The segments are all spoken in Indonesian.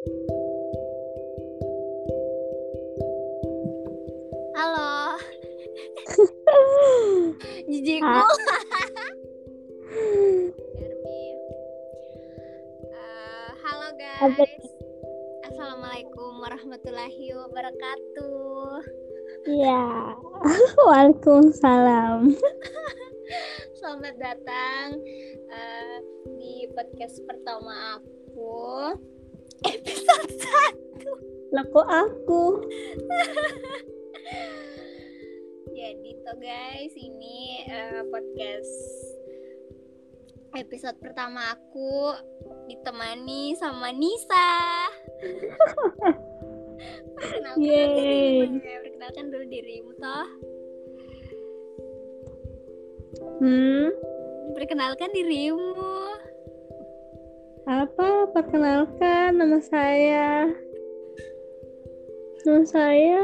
Halo. Jijiku. Ah. Eh, halo guys. Assalamualaikum warahmatullahi wabarakatuh. Iya. Waalaikumsalam. Selamat datang eh, di podcast pertama aku. Episode 1. Lah kok aku? Jadi tuh guys, ini eh, podcast episode pertama aku ditemani sama Nisa. Perkenalkan Yeay. dirimu, ya. Perkenalkan dulu dirimu toh. Hmm. Perkenalkan dirimu. Apa? Perkenalkan nama saya. Nama saya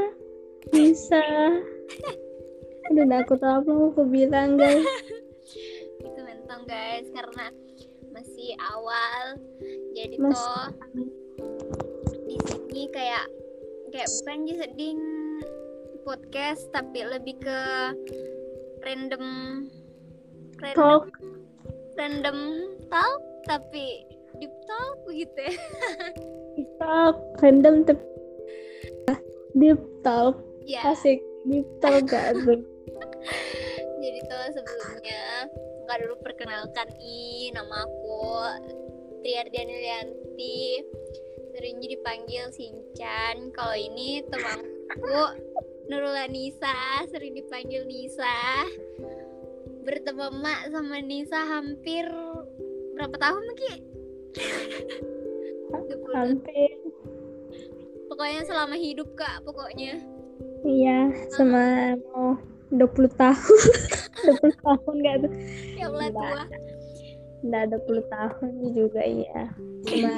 bisa. Udah aku tahu apa mau aku bilang guys. Itu mentong guys karena masih awal. Jadi Mas- toh di sini kayak kayak bukan seding podcast tapi lebih ke random random Talk. random talk tapi deep talk gitu ya. Talk random tapi deep talk. Ya asik. Deep talk gak asik. jadi tuh sebelumnya nggak dulu perkenalkan i nama aku Triardian Yulianti seringnya dipanggil Sinchan kalau ini temanku Nurul Nisa sering dipanggil Nisa. Berteman mak sama Nisa hampir berapa tahun Ki? 20. hampir. Pokoknya selama hidup kak pokoknya. Iya sama mau 20 tahun. 20 tahun gak tuh? Ya Enggak. tua. Udah 20 tahun juga iya. Cuma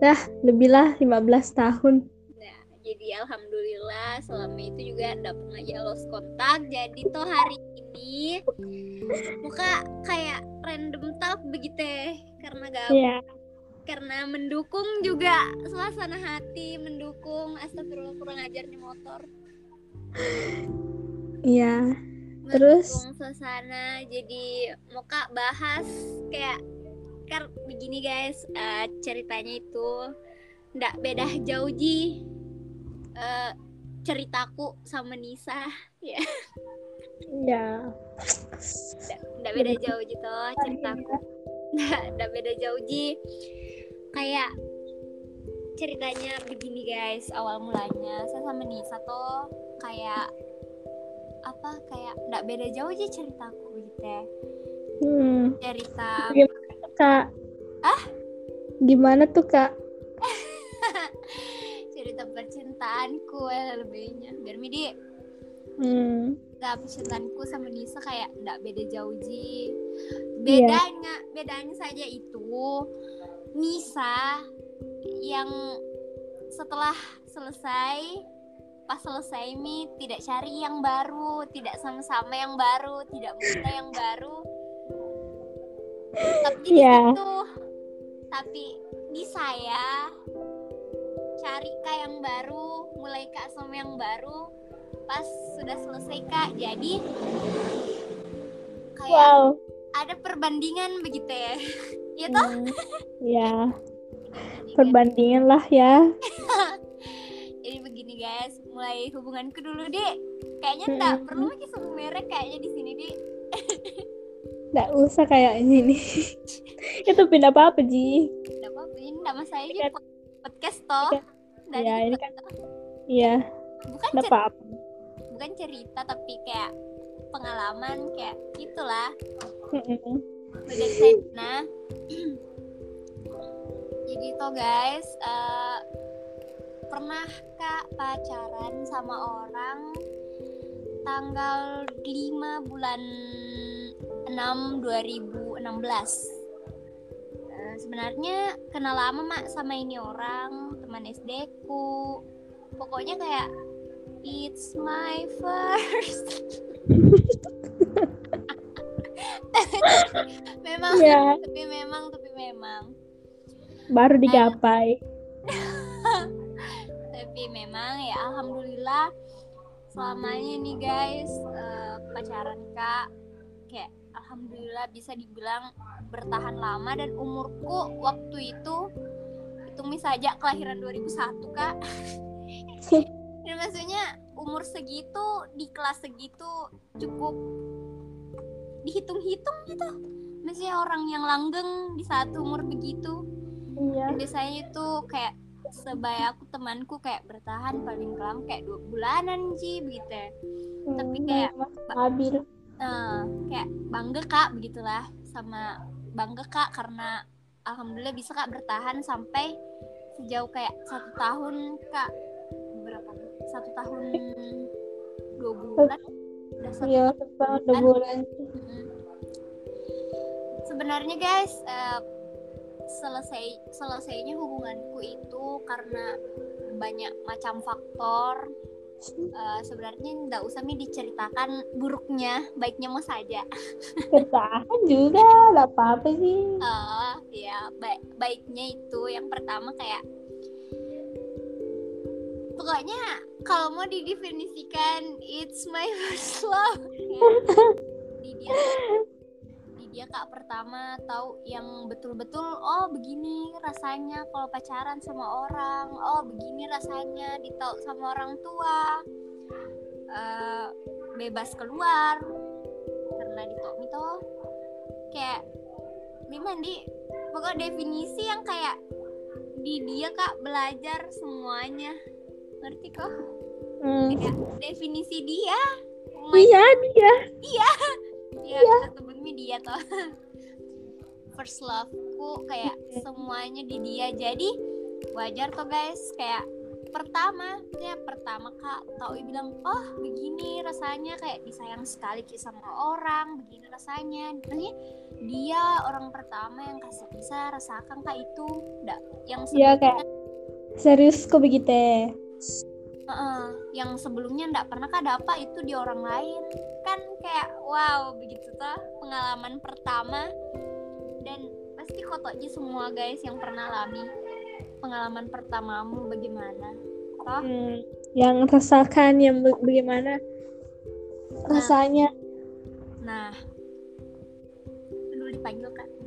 Dah lebih lah 15 tahun. Nah, jadi alhamdulillah selama itu juga nggak pernah ya lost kontak. Jadi toh hari ini muka kayak random talk begitu ya. karena gak Iya karena mendukung juga suasana hati, mendukung astagfirullah kurang ajar nih motor. Iya Terus? Mendukung suasana jadi muka bahas kayak kan begini guys eh, ceritanya itu ndak beda jauh ji eh, ceritaku sama Nisa ya Iya ndak ndak beda jauh gitu ceritaku ndak ndak beda jauh ji kayak ceritanya begini guys awal mulanya saya sama Nisa tuh kayak apa kayak ndak beda jauh ji ceritaku gitu ya hmm. cerita Gimana tuh kak? Ah? Gimana tuh kak? cerita percintaanku ya lebihnya biar midi Hmm. percintaanku sama Nisa kayak ndak beda jauh ji Iya. bedanya bedanya saja itu Nisa yang setelah selesai pas selesai mi tidak cari yang baru tidak sama-sama yang baru tidak minta yang baru tapi Iya. situ tapi di saya cari kak yang baru mulai kak sama yang baru pas sudah selesai kak. Jadi kayak Wow. ada perbandingan begitu ya. Ya toh? Hmm. Iya. Jadi, Perbandingan lah ya. Jadi begini guys. Mulai hubunganku dulu deh kayaknya enggak Mm-mm. perlu lagi sebut merek kayaknya di sini deh Nggak usah kayak ini nih. Itu pindah apa-apa Ji? Enggak apa-apa ini nama saya Ini podcast toh. Iya. Ini kan-. Iya. Bukan Nggak cerita, apa-apa bukan cerita tapi kayak pengalaman kayak gitulah. Dari saya nah jadi toh guys eh, pernah kak pacaran sama orang tanggal 5 bulan 6 2016 Eh, sebenarnya kenal lama mak sama ini orang teman SD ku. Pokoknya kayak It's my first. memang, yeah. tapi memang, tapi memang. Baru nah, digapai. tapi memang ya alhamdulillah selamanya nih guys uh, pacaran kak kayak alhamdulillah bisa dibilang bertahan lama dan umurku waktu itu itu saja kelahiran 2001 kak dan maksudnya umur segitu di kelas segitu cukup dihitung-hitung gitu. Maksudnya orang yang langgeng di saat umur begitu. Iya. Biasanya itu kayak sebaya aku temanku kayak bertahan paling lama kayak dua bulanan sih begitu ya. Tapi Hmm, kayak- masih stabil. Eh, kayak bangga kak begitulah. Sama bangga kak karena alhamdulillah bisa kak bertahan sampai sejauh kayak satu tahun kak satu tahun dua bulan udah satu iya setahun dua bulan Mm. Sebenarnya guys, eh, selesai selesainya hubunganku itu karena banyak macam faktor. Eh, sebenarnya nggak usah nih diceritakan buruknya, baiknya mau saja. bertahan juga nggak apa-apa sih Eh, ya baik baiknya itu yang pertama kayak pokoknya kalau mau didefinisikan it's my first love. Di dia di dia kak pertama tahu yang betul-betul oh begini rasanya kalau pacaran sama orang. Oh begini rasanya ditahu sama orang tua. Eh, bebas keluar. Karena ditok mito kayak gimana di pokok definisi yang kayak di dia kak belajar semuanya ngerti kok? Hmm. kayak definisi dia. My- iya dia. Ya kita sebutnya dia toh. First loveku kayak semuanya di dia. Jadi wajar tuh guys. Kayak pertama ya pertama kak tau bilang oh begini rasanya. Kayak disayang sekali sama orang. Begini rasanya. Maksudnya dia orang pertama yang kasih bisa rasakan kak itu. Nggak yang Iya, sebelumnya kayak serius kok begitu Heeh, yang sebelumnya nggak pernah kak. Dapat itu di orang lain? Kan kayak wow begitu tuh pengalaman pertama. Dan pasti kotoki semua guys yang pernah alami. Pengalaman pertamamu bagaimana toh? Hmm, yang rasakan yang bagaimana rasanya? Nah. Dulu dipanggil kak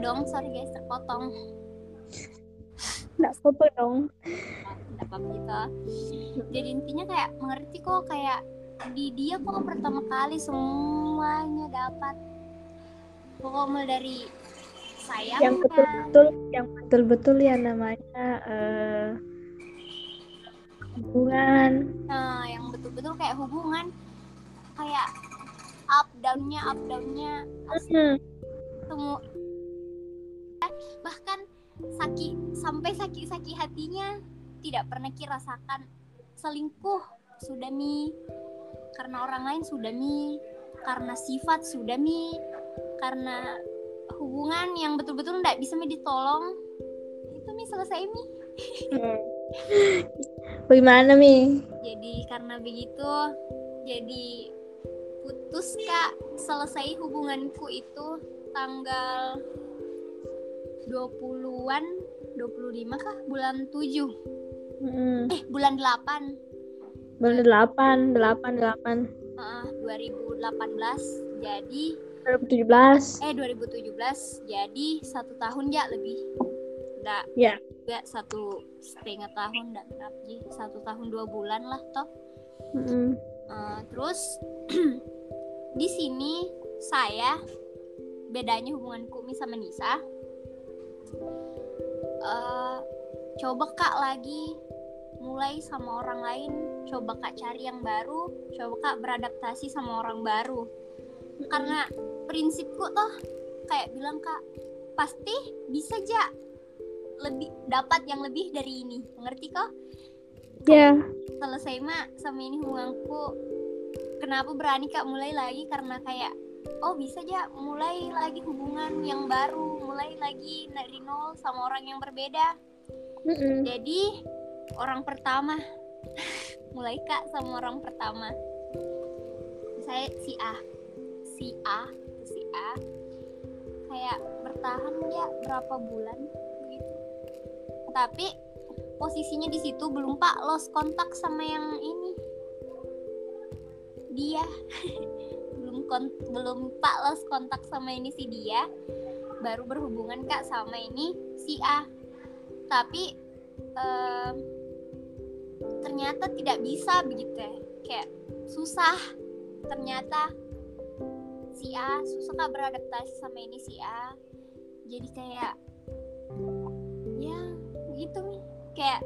dong. Sorry guys, terpotong. nggak apa-apa dong Tidak apa kita. Jadi intinya kayak mengerti kok kayak di dia kok pertama kali semuanya dapat. Pokoknya mulai dari sayangnya, yang betul-betul yang betul-betul ya namanya eh, hubungan nah yang betul-betul kayak hubungan kayak up downnya up downnya Hmm, semua bahkan sakit sampai sakit-sakit hatinya tidak pernah kira rasakan selingkuh sudah mi. Karena orang lain sudah mi. Karena sifat sudah mi. Karena hubungan yang betul-betul tidak bisa mi ditolong. Itu mi selesai mi. Bagaimana mi? Jadi karena begitu jadi putus kak selesai hubunganku itu tanggal 20-an 25 kah? Bulan 7 Hmm, eh bulan 8 bulan delapan delapan delapan. Heeh, 2018 jadi 2017 eh 2017 jadi satu tahun ya lebih. Enggak ya enggak satu setengah tahun enggak Ji. satu tahun dua bulan lah toh. Hmm, Eh, terus di sini saya bedanya hubunganku Mi sama Nisa eh, coba kak lagi mulai sama orang lain. Coba kak cari yang baru. Coba kak beradaptasi sama orang baru. Karena prinsipku toh kayak bilang kak pasti bisa aja lebih dapat yang lebih dari ini. Mengerti kok ya. Selesai mak sama ini hubunganku kenapa berani kak mulai lagi? Karena kayak oh bisa aja mulai lagi hubungan yang baru mulai lagi dari nol sama orang yang berbeda. Mm-mm. jadi orang pertama. Mulai kak sama orang pertama. Saya si A. Si A si A. Kayak bertahan ya berapa bulan begitu tapi posisinya di situ belum pak. Lost kontak sama yang ini. Dia. Belum kon belum pak lost kontak sama ini si dia baru berhubungan kak sama ini si A. Tapi em, ternyata tidak bisa begitu ya. Kayak susah. Ternyata si A susah kak beradaptasi sama ini si A. Jadi kayak ya begitu nih kayak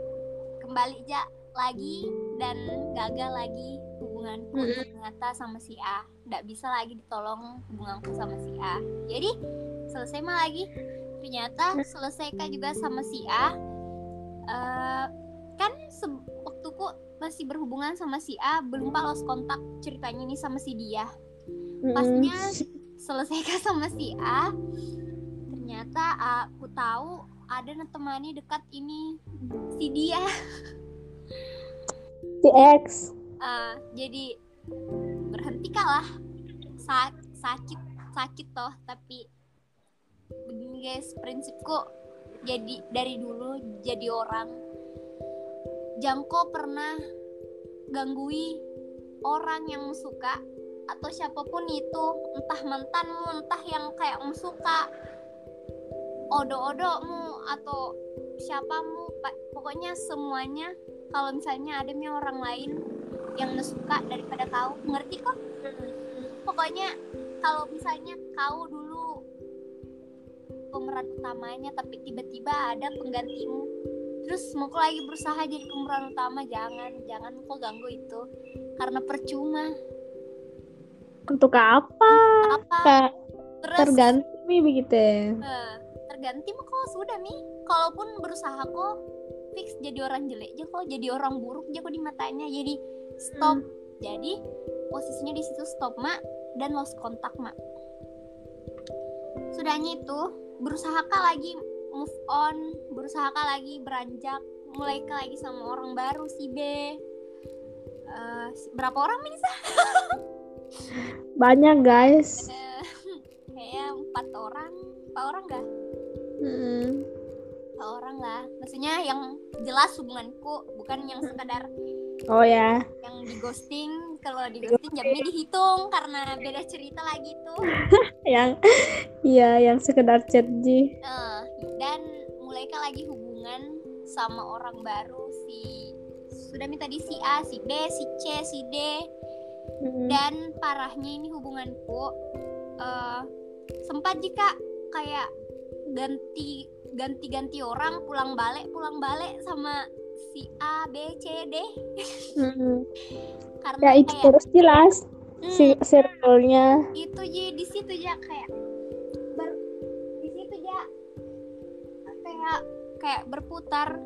kembali aja lagi dan gagal lagi hubunganku Mm-mm. ternyata sama si A. Nggak bisa lagi ditolong hubunganku sama si A. Jadi selesai mah lagi. Ternyata selesai kak juga sama si A. Eh, kan waktuku masih berhubungan sama si A belum pak lost kontak ceritanya nih sama si dia. Pasnya selesai kak sama si A. Ternyata aku tahu ada temani dekat ini si dia. Si X. Eh, jadi berhenti kalah Sa- sakit sakit toh tapi begini guys prinsipku jadi dari dulu jadi orang Jangko pernah ganggui orang yang suka atau siapa pun itu entah mantanmu entah yang kayak suka odo-odomu atau siapamu pa- pokoknya semuanya kalau misalnya ada orang lain yang suka daripada kau ngerti kok? Pokoknya kalau misalnya kau dulu pemeran utamanya tapi tiba-tiba ada penggantimu. Terus mau kau lagi berusaha jadi pemeran utama jangan jangan kau ganggu itu. Karena percuma. Untuk apa? Apa? Terus? terganti begitu ya? Eh, terganti mah kok sudah nih kalaupun berusaha kok fix jadi orang jelek aja kok jadi orang buruk aja kok di matanya. Jadi stop. Jadi posisinya di situ stop mak. Dan lost kontak mak. Sudahnya itu berusaha kah lagi move on berusaha kah lagi beranjak mulai lagi sama orang baru si B Eh, si- berapa orang Minisa? banyak guys Eh, kayaknya empat orang empat orang gak? Mm-mm. Empat orang lah maksudnya yang jelas hubunganku bukan yang sekadar oh ya. Yang di ghosting kalau di ghosting jamnya dihitung karena beda cerita lagi tuh. Yang iya yang sekedar chat Ji Eh, dan mulai kah lagi hubungan sama orang baru si sudah minta di si A, si B, si C, si D. Mm-mm. dan parahnya ini hubunganku eh sempat jika kayak ganti ganti ganti orang pulang balik pulang balik sama si A B C D Mm-mm. karena ya itu kayak terus jelas hmm, si circle-nya itu aja di situ ya kayak ber di situ ya kayak kayak berputar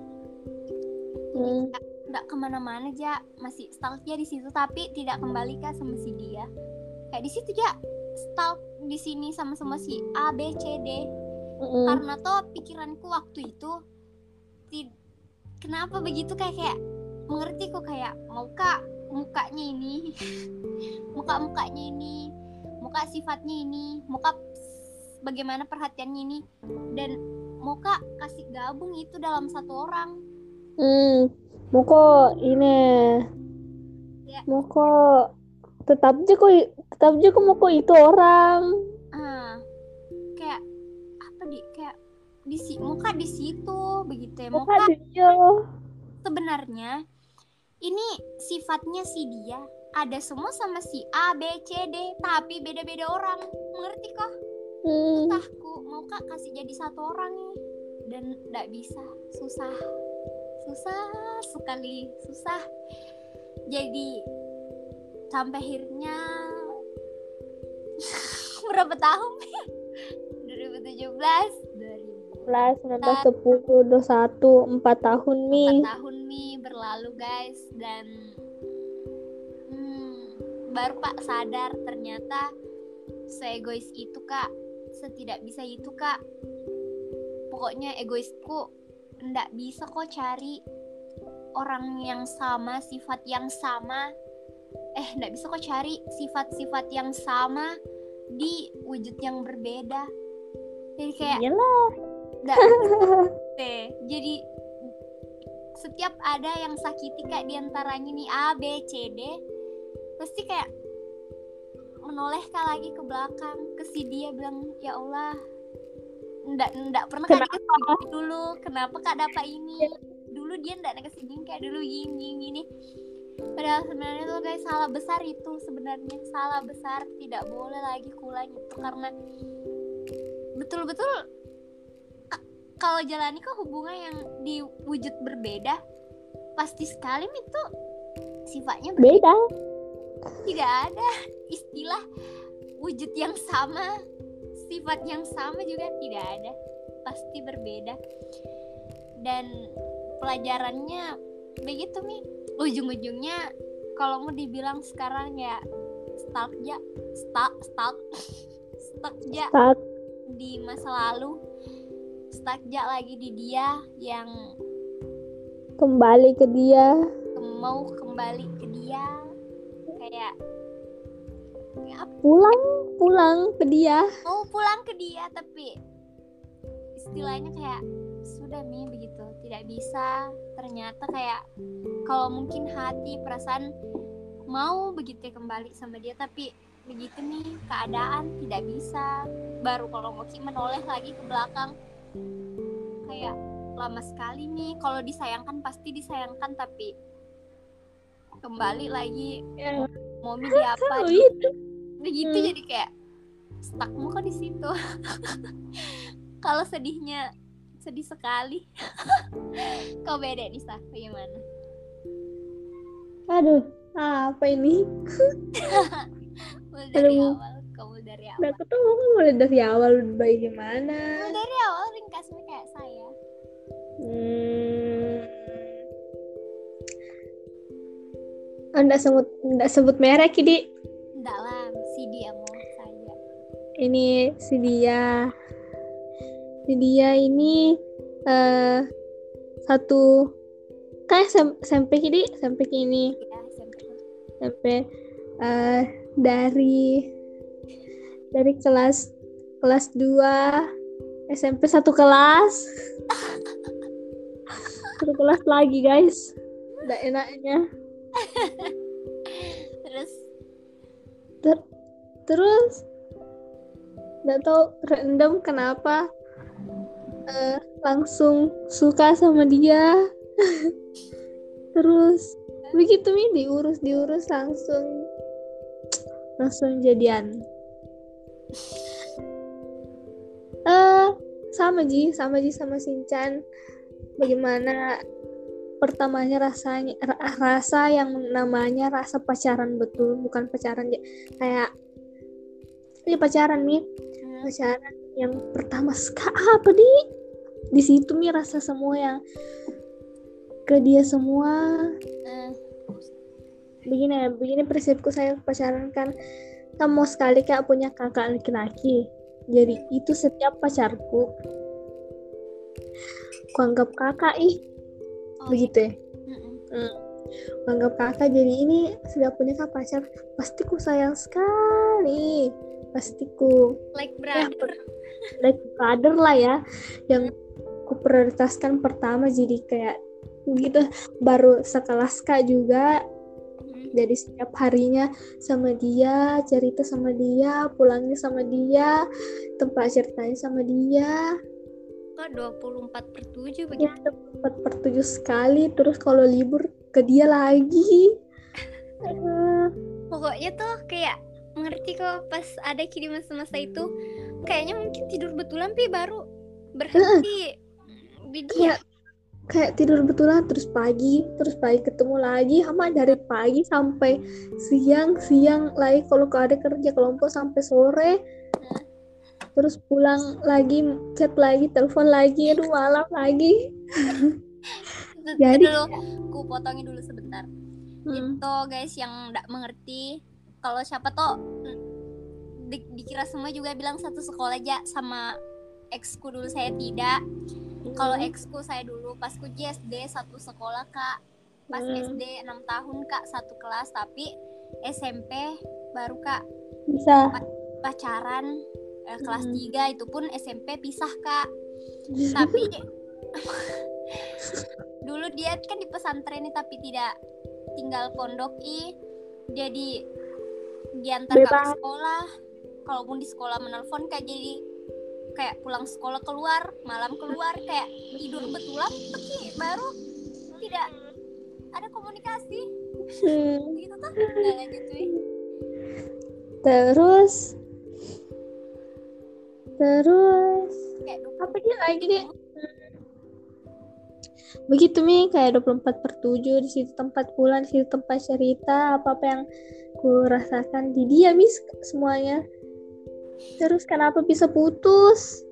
Mm. nggak ke mana-mana aja masih stuck ya di situ tapi tidak kembali kah sama si dia kayak di situ ya stuck di sini sama sama si A B C D Mm-mm. karena toh pikiranku waktu itu kenapa begitu kayak kayak mengerti kok kayak mau kak mukanya ini. Muka mukanya ini. Muka sifatnya ini. Muka bagaimana perhatiannya ini. Dan mau kak kasih gabung itu dalam satu orang. Hmm, Moko ini. Ya. Moko tetap kok tetap kok Moko itu orang di si muka di situ begitu ya. Muka dia sebenarnya ini sifatnya si dia. Ada semua sama si A B C D tapi beda-beda orang. Mengerti kok hmm. entahku mau kak kasih jadi satu orang nih. Dan tidak bisa. Susah. Susah sekali. Susah. Jadi sampai akhirnya berapa tahun? 2017 2000 19, 10, 21, 4 tahun nih empat tahun nih berlalu guys. Dan hmm, baru pak sadar ternyata seegois itu kak. Setidak bisa itu kak. Pokoknya egoisku ndak bisa kok cari orang yang sama sifat yang sama. Eh nggak bisa kok cari sifat-sifat yang sama di wujud yang berbeda. Jadi kayak Iyalah. Nggak deh jadi setiap ada yang sakiti kayak di antaranya nih A B C D pasti kayak menoleh kak lagi ke belakang. Ke si dia bilang ya Allah ndak ndak pernah kak Kenapa? dikasih gini dulu. Kenapa kak dapat ini? Dulu dia ndak dikasih gini kayak dulu gini gini, gini. padahal sebenarnya tuh guys salah besar itu sebenarnya. Salah besar tidak boleh lagi kulang itu karena betul-betul kalau jalani kok hubungan yang di wujud berbeda pasti sekali itu sifatnya berbeda. Beda. tidak ada istilah wujud yang sama sifat yang sama juga tidak ada. Pasti berbeda. Dan pelajarannya begitu nih ujung-ujungnya kalau mau dibilang sekarang ya stuck ya stuck stuck stuck ya di masa lalu stuck ya lagi di dia yang kembali ke dia. mau kembali ke dia. Kayak ya Pulang, pulang ke dia. mau pulang ke dia tapi istilahnya kayak sudah mi begitu. Tidak bisa. Ternyata kayak kalau mungkin hati perasaan mau begitu kembali sama dia tapi begitu nih keadaan tidak bisa. Baru kalau Ki menoleh lagi ke belakang kayak lama sekali nih kalau disayangkan pasti disayangkan tapi kembali lagi Ya, mau mi dia apa tahu itu. begitu Hmm. jadi kayak stuckmu kok di situ kalau sedihnya sedih sekali kau beda nih sah bagaimana Aduh, apa ini? dari Aduh. awal kamu dari awal Udah ketemu mulai dari awal bagaimana? mulai dari awal ringkasnya kayak saya Hmm. Anda sebut enggak sebut merek ini. dalam si dia mau saja Ini si dia. Si dia ini eh satu kayak SMP ini, SMP ini, ya SMP SMP eh dari dari kelas kelas 2 SMP satu kelas. satu kelas lagi, guys. Udah enaknya. terus Ter- terus nggak tahu random kenapa eh, langsung suka sama dia terus begitu nih diurus diurus langsung langsung jadian eh sama Ji sama Ji sama Sinchan. Bagaimana pertamanya rasanya ra- rasa yang namanya rasa pacaran betul? Bukan pacaran ya kayak ini pacaran nih hmm, pacaran yang pertama sekali apa di? Di situ nih rasa semua yang ke dia semua. Eh, begini ya begini prinsipku saya pacaran kan mau sekali kayak punya kakak laki-laki. Jadi itu setiap pacarku. Ku anggap kakak ih. Oh, begitu ya. Mm-mm. Ku anggap kakak jadi ini sudah punya kak pacar pasti ku sayang sekali. Pasti ku like Ya, brother. like brother lah ya. Yang ku prioritaskan pertama jadi kayak gitu. Baru sekelas kak juga Jadi setiap harinya sama dia cerita sama dia pulangnya sama dia tempat ceritanya sama dia. Kok 24 per 7 ya begitu? tempat per tujuh sekali. Terus kalau libur ke dia lagi. Pokoknya tuh kayak mengerti kok pas ada ki di masa-masa itu. Kayaknya mungkin tidur betulan pi. Baru berhenti. Di dia kayak kayak tidur betulan terus pagi terus pagi ketemu lagi sama dari pagi sampai siang siang lagi kalau kau ada kerja kelompok sampai sore. Terus pulang lagi chat lagi telepon lagi aduh malam lagi. Jadi- dulu ku potongin dulu sebentar. Hmm. itu guys yang nggak mengerti kalau siapa tuh di- dikira semua juga bilang satu sekolah aja sama exku dulu saya tidak kalau Hmm. exku saya dulu pas ku SD satu sekolah kak. Pas Hmm. SD 6 tahun kak satu kelas. Tapi SMP baru kak. Bisa. Pacaran eh, kelas Hmm. 3 itu pun SMP pisah kak. Tapi dulu dia kan di pesantren nih tapi tidak tinggal pondok i. Jadi diantar ke sekolah. Kalaupun di sekolah menelpon kayak jadi kayak pulang sekolah keluar malam keluar kayak tidur betulan pergi baru tidak ada komunikasi. Hmm. gitu tuh nggak lanjut cuy. Terus terus kayak apa dia lagi? deh begitu mi. Kayak 24 per 7 di situ tempat pulang di situ tempat cerita apa apa yang ku rasakan di dia mis semuanya terus kenapa bisa putus?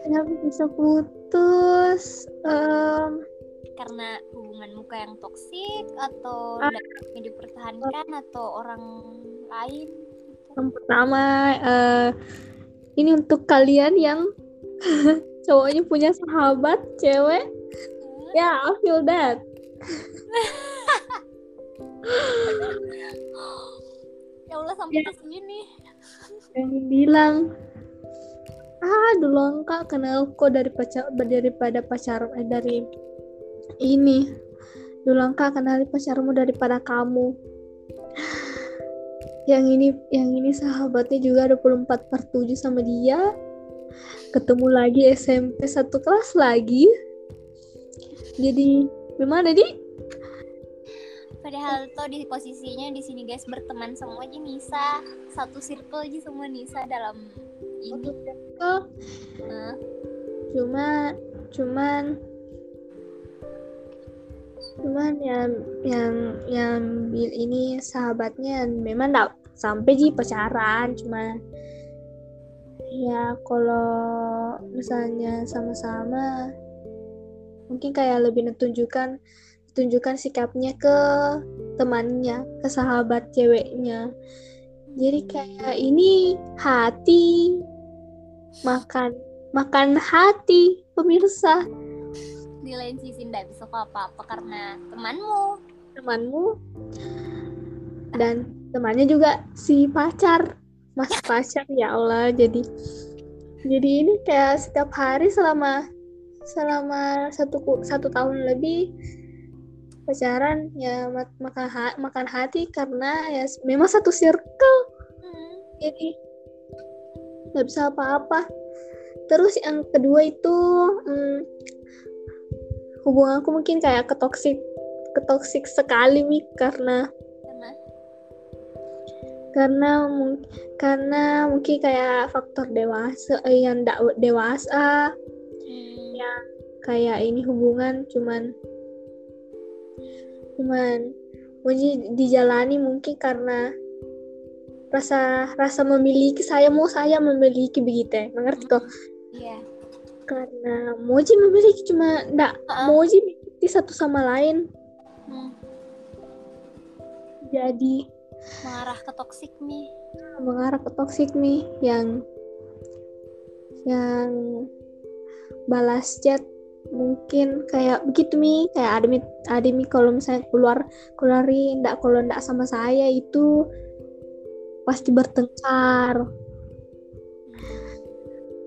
Kenapa bisa putus? Em, karena hubunganmu kayak yang toksik atau tidak dipertahankan atau orang lain? Yang pertama eh, ini untuk kalian yang cowoknya punya sahabat cewek. Ya I feel that ya Allah sampai ke sini yang bilang ah dulu kak kenal kok dari pacar daripada pacar eh, dari ini. Dulu kak kenali pacarmu daripada kamu. Yang ini yang ini sahabatnya juga 24 per 7 sama dia. Ketemu lagi SMP satu kelas lagi. Jadi gimana di padahal tuh di posisinya di sini guys berteman semua aja Nisa. Satu circle aja semua Nisa dalam ini. Nah, cuma cuman cuman yang yang yang bil- ini sahabatnya memang enggak sampai sih pacaran cuma ya kalau misalnya sama-sama mungkin kayak lebih menunjukkan tunjukkan sikapnya ke temannya ke sahabat ceweknya. Jadi kayak ini hati makan makan hati pemirsa. Di lain sisi nggak bisa apa-apa karena temanmu. Temanmu dan temannya juga si pacar mas pacar ya Allah. Jadi jadi ini kayak setiap hari selama selama satu satu tahun lebih pacaran ya mak- makan ha- makan hati karena ya memang satu circle. Hmm, jadi nggak bisa apa-apa. Terus yang kedua itu hmm, hubunganku mungkin kayak ketoksik ketoksik sekali mi karena karena? Karena mung- karena mungkin kayak faktor dewasa eh, yang ndak dewasa. Hmm, Ya. kayak ini hubungan cuman cuman mungkin dijalani mungkin karena rasa rasa memiliki saya mau saya memiliki begitu ya. Mengerti kok? Iya. Karena Moji memiliki cuma ndak Heeh. Moji memiliki satu sama lain. Hmm, jadi mengarah ke toksik nih. Mengarah ke toxic nih yang yang balas chat mungkin kayak begitu mi. Kayak ada mi ada mi kalau misalnya keluar keluarin ndak kalau ndak sama saya itu pasti bertengkar.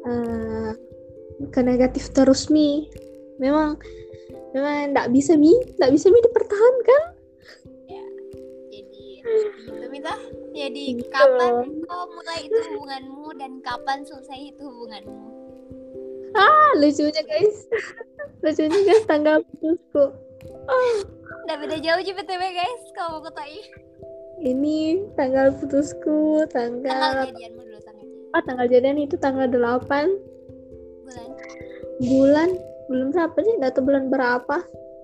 Eh, ke negatif terus mi. Memang memang ndak bisa mi. Ndak bisa mi dipertahankan. Jadi gitu Mita jadi Gitu. kapan kau mulai itu hubunganmu dan kapan selesai itu hubunganmu? Ah lucunya guys lucunya guys tanggal putusku. Udah beda jauh sih btw guys kalau mau ketai ini tanggal putusku tanggal tanggal jadianmu dulu tanggal jadian ah tanggal jadian itu tanggal 8 bulan. Bulan. Bulan berapa sih? Nggak tahu bulan berapa.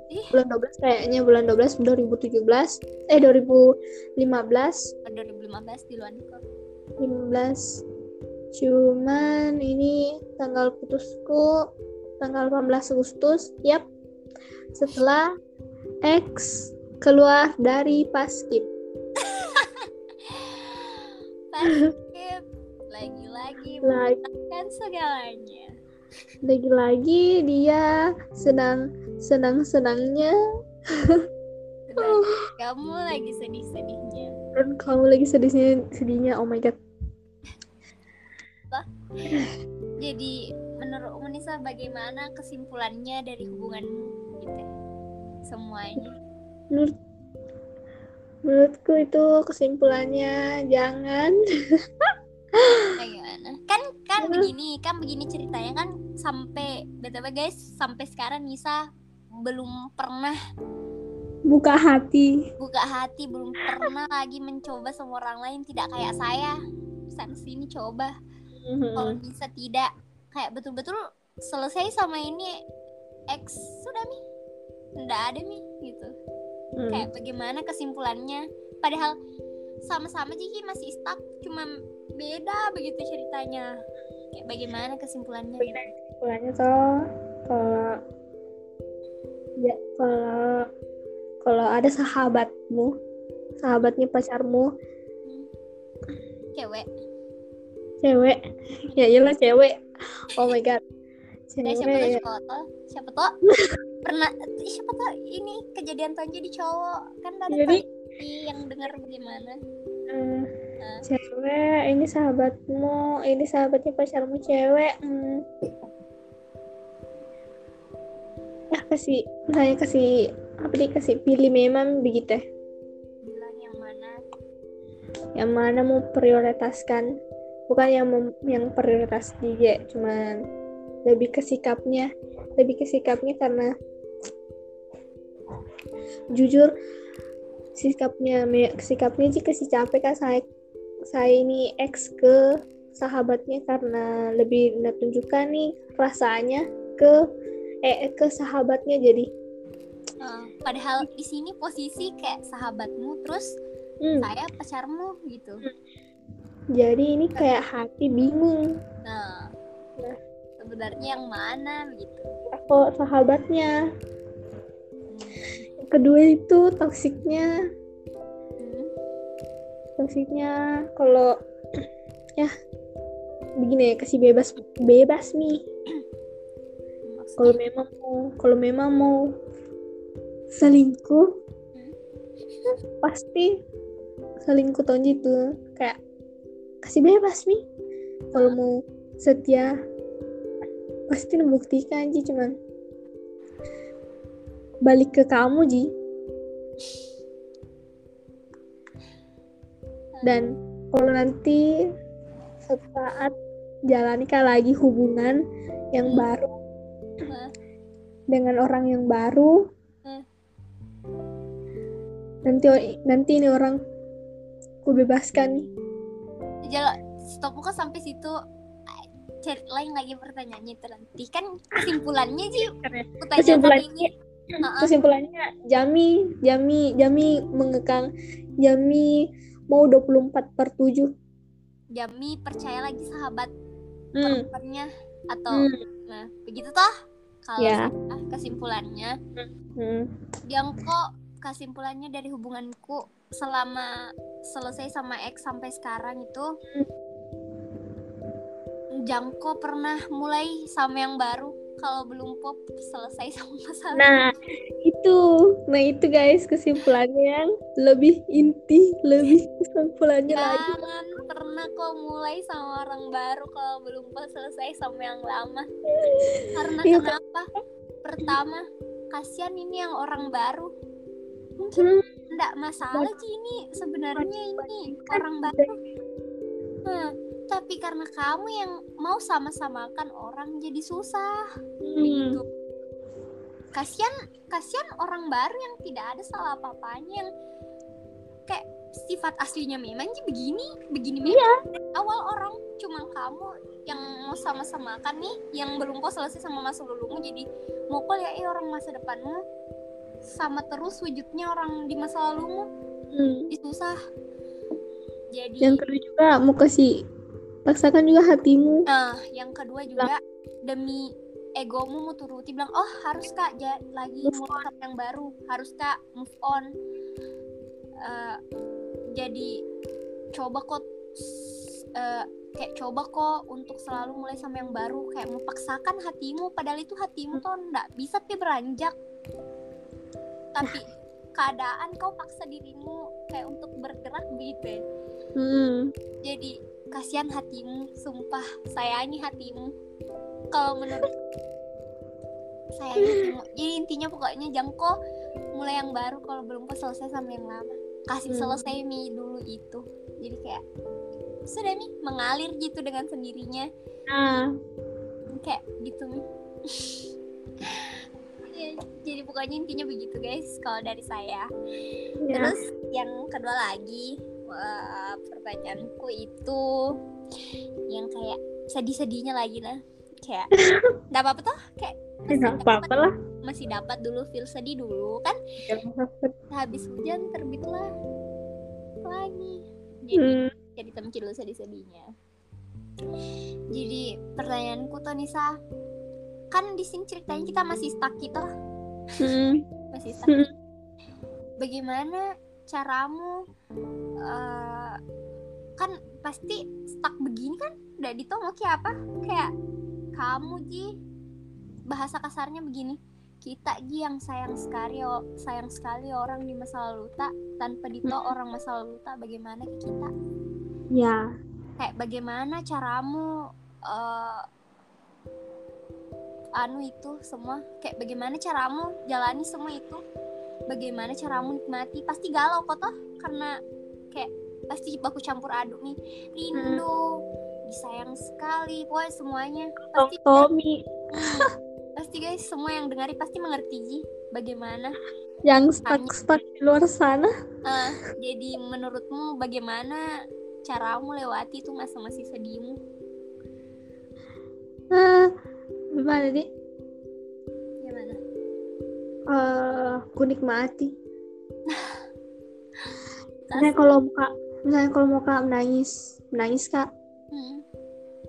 Ih. bulan 12 kayaknya bulan 12 2017 eh 2015 oh, 2015 di luar nikah 15 cuman ini tanggal putusku tanggal 18 Agustus yap. Setelah X keluar dari paskib Paskip. Lagi-lagi Lagi. mengatakan segalanya. Lagi-lagi dia senang senang senangnya Dan kamu lagi sedih-sedihnya. dan kamu lagi sedihnya sedihnya. Oh my god. Jadi menurut Nisa bagaimana kesimpulannya dari hubunganmu gitu? ya? Semuanya. menurut menurutku itu kesimpulannya jangan Bagaimana? Kan kan begini, kan begini ceritanya kan sampai btw guys, sampai sekarang Nisa belum pernah buka hati buka hati, belum pernah lagi mencoba sama orang lain tidak kayak saya. Sana sini coba. Kalau Nisa tidak kayak betul-betul selesai sama ini X sudah nih. Nggak ada nih gitu. Hmm. Kayak bagaimana kesimpulannya? Padahal sama-sama Jiki masih stuck, cuma beda begitu ceritanya. Kayak bagaimana kesimpulannya? kesimpulannya tuh kalau ya kalau kalau ada sahabatmu sahabatnya pacarmu Cewek. cewek ya iyalah cewek oh my god siapa tuh ya. cowok tuh? Siapa tuh? Pernah siapa tuh ini kejadian tuh jadi cowok kan ada Jadi- yang dengar bagaimana? Hmm, Nah. cewek ini sahabatmu ini sahabatnya pacarmu cewek hmm. ya kasih misalnya kasih apa nih kasih pilih memang begitu ya. Bilang yang mana? yang mana mau prioritaskan bukan yang mem- yang prioritas dia cuman lebih ke sikapnya lebih ke sikapnya karena jujur sikapnya sikapnya jika si capek kan saya saya ini ex ke sahabatnya karena lebih menunjukkan nih rasanya ke eh ke sahabatnya jadi Eh, padahal di sini posisi kayak sahabatmu terus hmm, saya pacarmu gitu. Jadi ini kayak hati bingung Nah, Nah. sebenarnya yang mana gitu? aku sahabatnya Hmm. kedua itu toksiknya Hmm. toksiknya kalau ya begini ya kasih bebas bebas nih kalau memang mau kalau memang mau selingkuh pasti selingkuh tahun itu kayak kasih bebas nih kalau mau setia pasti membuktikan Ji cuman balik ke kamu Ji dan kalau nanti saat jalanikah lagi hubungan yang Hmm. baru Hah? dengan orang yang baru Hmm. nanti nanti ini orang ku bebaskan nih Jalo, stop kok sampai situ? Cari lain lagi pertanyaannya itu nanti kan kesimpulannya sih tanyakan kesimpulannya kesimpulannya Jami Jami Jami mengekang. Jami mau 24 per 7 Jami percaya lagi sahabat hmm. perempuannya atau Hmm. nah begitu toh? Kalau Ya. saya, kesimpulannya. Hmm. Jangko kesimpulannya dari hubunganku selama selesai sama X sampai sekarang itu Jangko pernah mulai sama yang baru kalau belum pop selesai sama masalah. Nah, itu. Nah, itu guys kesimpulannya yang lebih inti, lebih kesimpulannya lagi. jangan pernah kok mulai sama orang baru kalau belum pop selesai sama yang lama. Karena Iya, kenapa? Pertama kasihan ini yang orang baru Hmm, enggak masalah sih ini sebenarnya ini. Orang Kan baru Nah, tapi karena kamu yang mau sama-samakan orang jadi susah. Hmm, begitu kasihan kasihan orang baru yang tidak ada salah apa-apanya yang kayak sifat aslinya memang sih begini begini memang Iya. awal orang cuma kamu yang mau sama-samakan nih yang belum kok selesai sama masa lalumu jadi mau kok ya eh, orang masa depanmu sama terus wujudnya orang di masa lalumu hmm. jadi susah. Jadi Yang kedua juga mau kasih paksakan juga hatimu. Nah, yang kedua juga demi egomu mau turuti bilang, "Oh, harus Kak ja- lagi mulai yang baru, harus Kak move on." Eh, jadi coba kok eh, kayak coba kok untuk selalu mulai sama yang baru. Kayak memaksakan hatimu padahal itu hatimu tuh nggak bisa pi beranjak tapi keadaan kau paksa dirimu kayak untuk bergerak begitu ya. Hmm. jadi kasihan hatimu sumpah sayangi hatimu. Kalau menurut sayangi hatimu. Jadi intinya pokoknya jangko mulai yang baru kalau belum selesai sama yang lama. Kasih Hmm. selesai mi dulu itu. Jadi kayak sudah mi mengalir gitu dengan sendirinya. Nah, kayak gitu mi Ya, jadi pokoknya intinya begitu guys kalau dari saya ya. Terus yang kedua lagi wah, pertanyaanku itu yang kayak sedih-sedihnya lagi lah kayak nggak apa-apa toh kayak Ya, nggak apa-apa lah. masih dapat dulu feel sedih dulu kan habis hujan terbitlah lagi jadi Hmm. jadi temki dulu sedih-sedihnya jadi pertanyaanku tuh Nisa kan di sini ceritanya kita masih stuck gitu Hmm. masih stuck Hmm. bagaimana caramu eh, kan pasti stuck begini kan udah ditolong kayak apa kayak kamu Ji bahasa kasarnya begini kita Ji yang sayang sekali sayang sekali orang di masa lalu tak tanpa dito Hmm. orang masa lalu tak bagaimana ke kita Ya. kayak bagaimana caramu eh, anu itu semua kayak bagaimana caramu jalani semua itu bagaimana caramu nikmati pasti galau kok toh karena kayak pasti baku campur aduk nih rindu disayang sekali pokoknya semuanya. Pasti Tommy. Pasti guys semua yang dengari pasti mengerti Ji bagaimana yang stuck-stuck di luar sana. Eh, jadi menurutmu bagaimana caramu lewati itu masa-masa sedihmu? Ah, gimana nih? gimana Eh, aku nikmati. Misalnya kalau muka, misalnya kalau mau kak menangis, menangis kak. Hmm,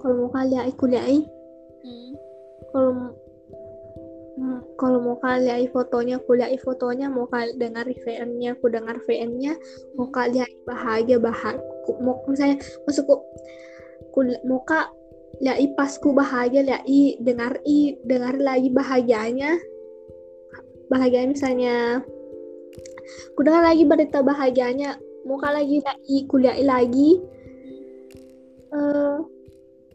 Kalau mau kak lihat kuliah, hmm, kalau Hmm, kalau mau kak lihat fotonya, aku lihat fotonya, mau kak dengar VN-nya, aku dengar VN-nya, mau kak lihat bahagia bahagia, mau misalnya maksudku, ku mau kak lihat pasku bahagia, lihat i dengar i dengar lagi bahagianya, bahagia misalnya, ku dengar lagi berita bahagianya, mau kak lagi lihat i kuliah lagi, eh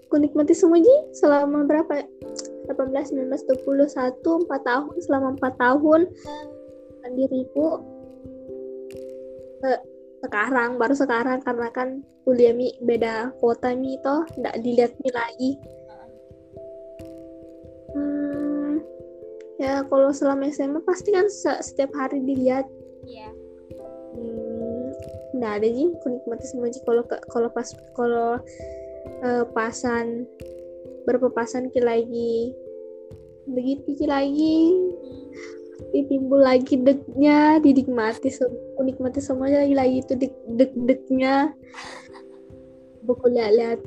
ku nikmati semua ji selama berapa? 18, 19, 20, 1, 4 tahun selama 4 tahun. Diriku eh, sekarang baru sekarang karena kan kuliah mi beda kota mi toh nggak dilihat mi lagi. Hmm, ya kalau selama SMA pasti kan se- setiap hari dilihat. Iya. Hmm, nggak ada sih aku nikmati semua sih. Kalau kalau pas kalau eh, pasan berpapasan ki lagi? Begitu ki lagi. Hmm, timbul lagi deknya dinikmati sem- aku nikmati semuanya lagi lagi itu dek dek deknya. Buku lihat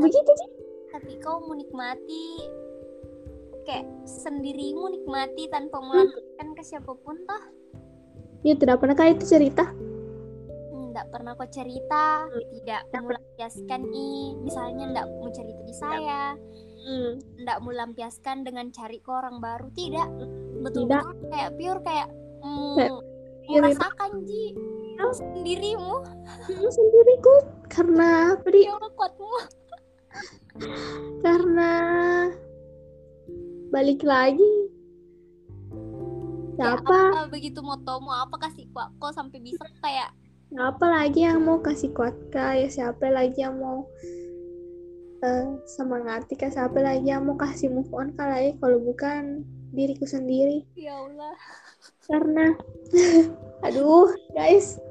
begitu sih tapi kau mau nikmati kayak sendirimu nikmati tanpa melampiaskan ke siapa pun toh? Ya tidak pernah kah itu cerita. Nggak pernah kau cerita tidak melampiaskan i misalnya nggak mau cerita di saya. hmm. Nggak melampiaskan dengan cari ke orang baru tidak. Betul Tidak. betul kayak pure kayak mm, merasakan ji sendirimu. Hmm, sendiriku karena apa di ya Allah, kuatmu karena balik lagi. Siapa apa. begitu motomu? Apa kasih kok kok sampai bisa kayak Siapa lagi yang mau kasih kuat kak? Ya siapa lagi yang mau eh, semangati kak? Siapa lagi yang mau kasih move on kak lagi? Kalau bukan diriku sendiri. ya Allah Karena, aduh guys,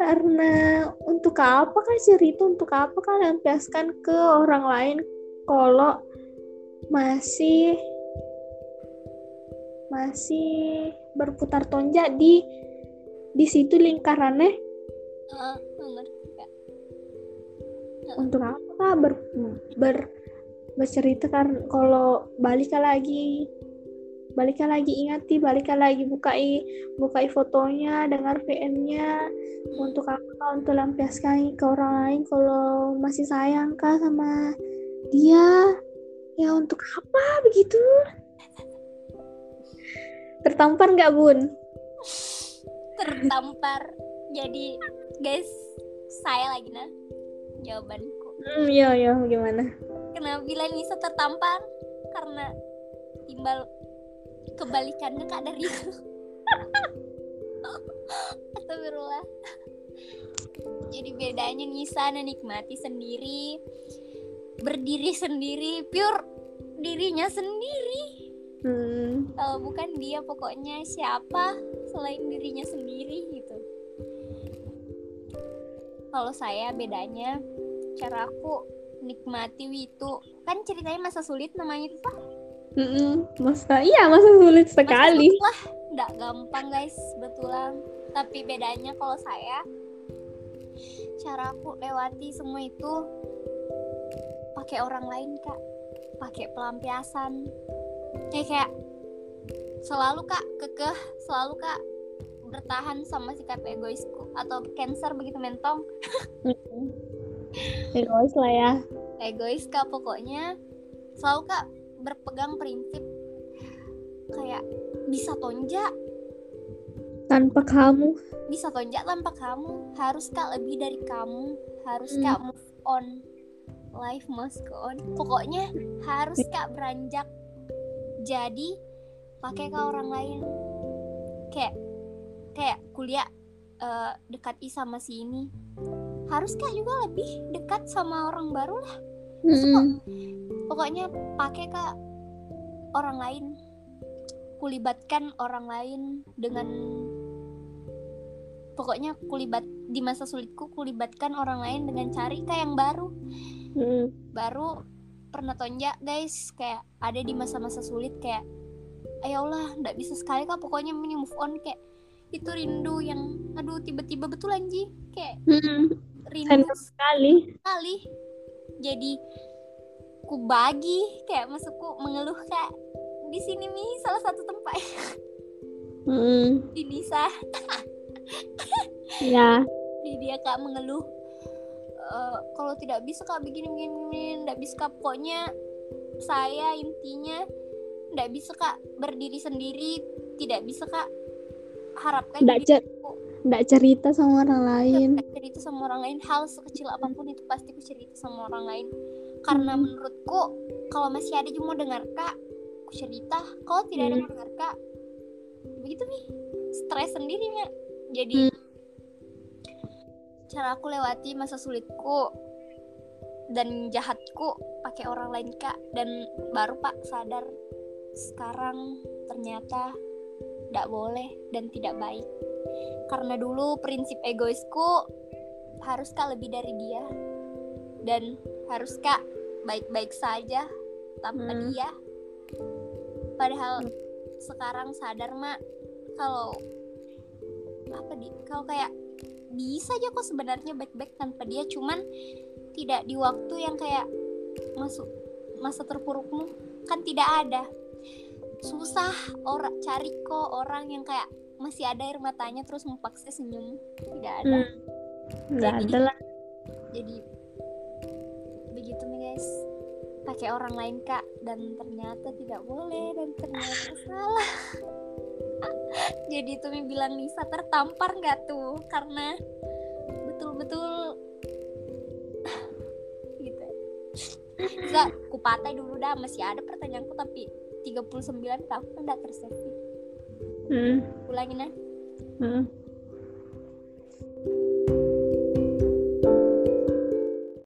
karena untuk apa kak cerita? Untuk apa kak lampiaskan ke orang lain? Kalau masih masih berputar tonjak di di situ lingkarannya Kak. untuk apa kak ber, ber bercerita karena kalau balik lagi balikan lagi ingati balikan lagi bukai bukai fotonya dengar VM-nya untuk apa untuk lampiaskan ke orang lain kalau masih sayang kah sama dia? Ya untuk apa begitu? Tertampar nggak bun? Tertampar. Jadi guys saya lagi nah jawabanku hmm iya iya gimana? Kenapa bilang Nisa tertampar karena timbal kebalikannya kak dari itu. Astagfirullah. Jadi bedanya Nisa nikmati sendiri berdiri sendiri pure dirinya sendiri. Hmm. kalau bukan dia pokoknya siapa selain dirinya sendiri gitu. Kalau saya bedanya cara aku nikmati Witu. Kan ceritanya masa sulit namanya itu pak. Mm-mm. masa iya masa sulit sekali. Masa sulit lah. Nggak gampang guys betulan. Tapi bedanya kalau saya cara aku lewati semua itu pakai orang lain kak. Pakai pelampiasan. Ya kayak selalu kak kekeh selalu kak bertahan sama sikap egoisku. Atau cancer begitu mentong. Egois lah ya. Egois kak. Pokoknya selalu kak berpegang prinsip kayak bisa tonjak tanpa kamu. Bisa tonjak tanpa kamu. Harus kak lebih dari kamu. Harus Hmm. kak move on. Life must go on. Pokoknya harus kak beranjak jadi pakai ke orang lain. Kayak kayak kuliah eh, dekati sama si ini harus kak juga lebih dekat sama orang baru lah Mm-mm. pokoknya pakai ke orang lain kulibatkan orang lain dengan pokoknya kulibat di masa sulitku kulibatkan orang lain dengan cari ke yang baru Mm-mm. baru pernah tonjak guys kayak ada di masa-masa sulit kayak ayo Allah nggak bisa sekali kak pokoknya mini move on kayak itu rindu yang aduh tiba-tiba betul anji kayak Mm-mm. Rindu sekali. sekali. Jadi ku bagi kayak maksudku mengeluh kak di sini mi salah satu tempat. Mm-mm. di Nisa. Ya. Di dia kak mengeluh "Eh, kalau tidak bisa kak begini begini begini tidak bisa kak pokoknya saya intinya tidak bisa kak berdiri sendiri tidak bisa kak harapkan diriku nggak cerita sama orang lain. Nggak cerita sama orang lain. Hal sekecil apa pun itu pasti ku cerita sama orang lain. Karena Hmm. menurutku kalau masih ada yang mau dengar kak ku cerita. Kalau tidak ada Hmm. yang mau dengar kak begitu nih. Stres sendiri ya jadi Hmm. cara aku lewati masa sulitku dan jahatku pakai orang lain kak. Dan baru pak sadar sekarang ternyata tidak boleh dan tidak baik karena dulu prinsip egoisku harus kak lebih dari dia? Dan harus kak baik-baik saja tanpa Hmm. dia? Padahal sekarang sadar mak kalau apa di kalau kayak bisa aja kok sebenarnya baik-baik tanpa dia cuman tidak di waktu yang kayak masuk masa terpurukmu. Kan tidak ada. Susah orang cari kok orang yang kayak masih ada air matanya terus memaksa senyum. Tidak ada. Hmm. nggak Jadi- ada lah. jadi begitu nih guys. Pakai orang lain kak. Dan ternyata tidak boleh dan ternyata salah. Jadi itu Mi bilang Nisa tertampar nggak tuh? Karena betul-betul gitu Nisa kupatai dulu dah. Masih ada pertanyaanku tapi 39 tahun kan nggak tersave Hmm. ulangin ah Hmm.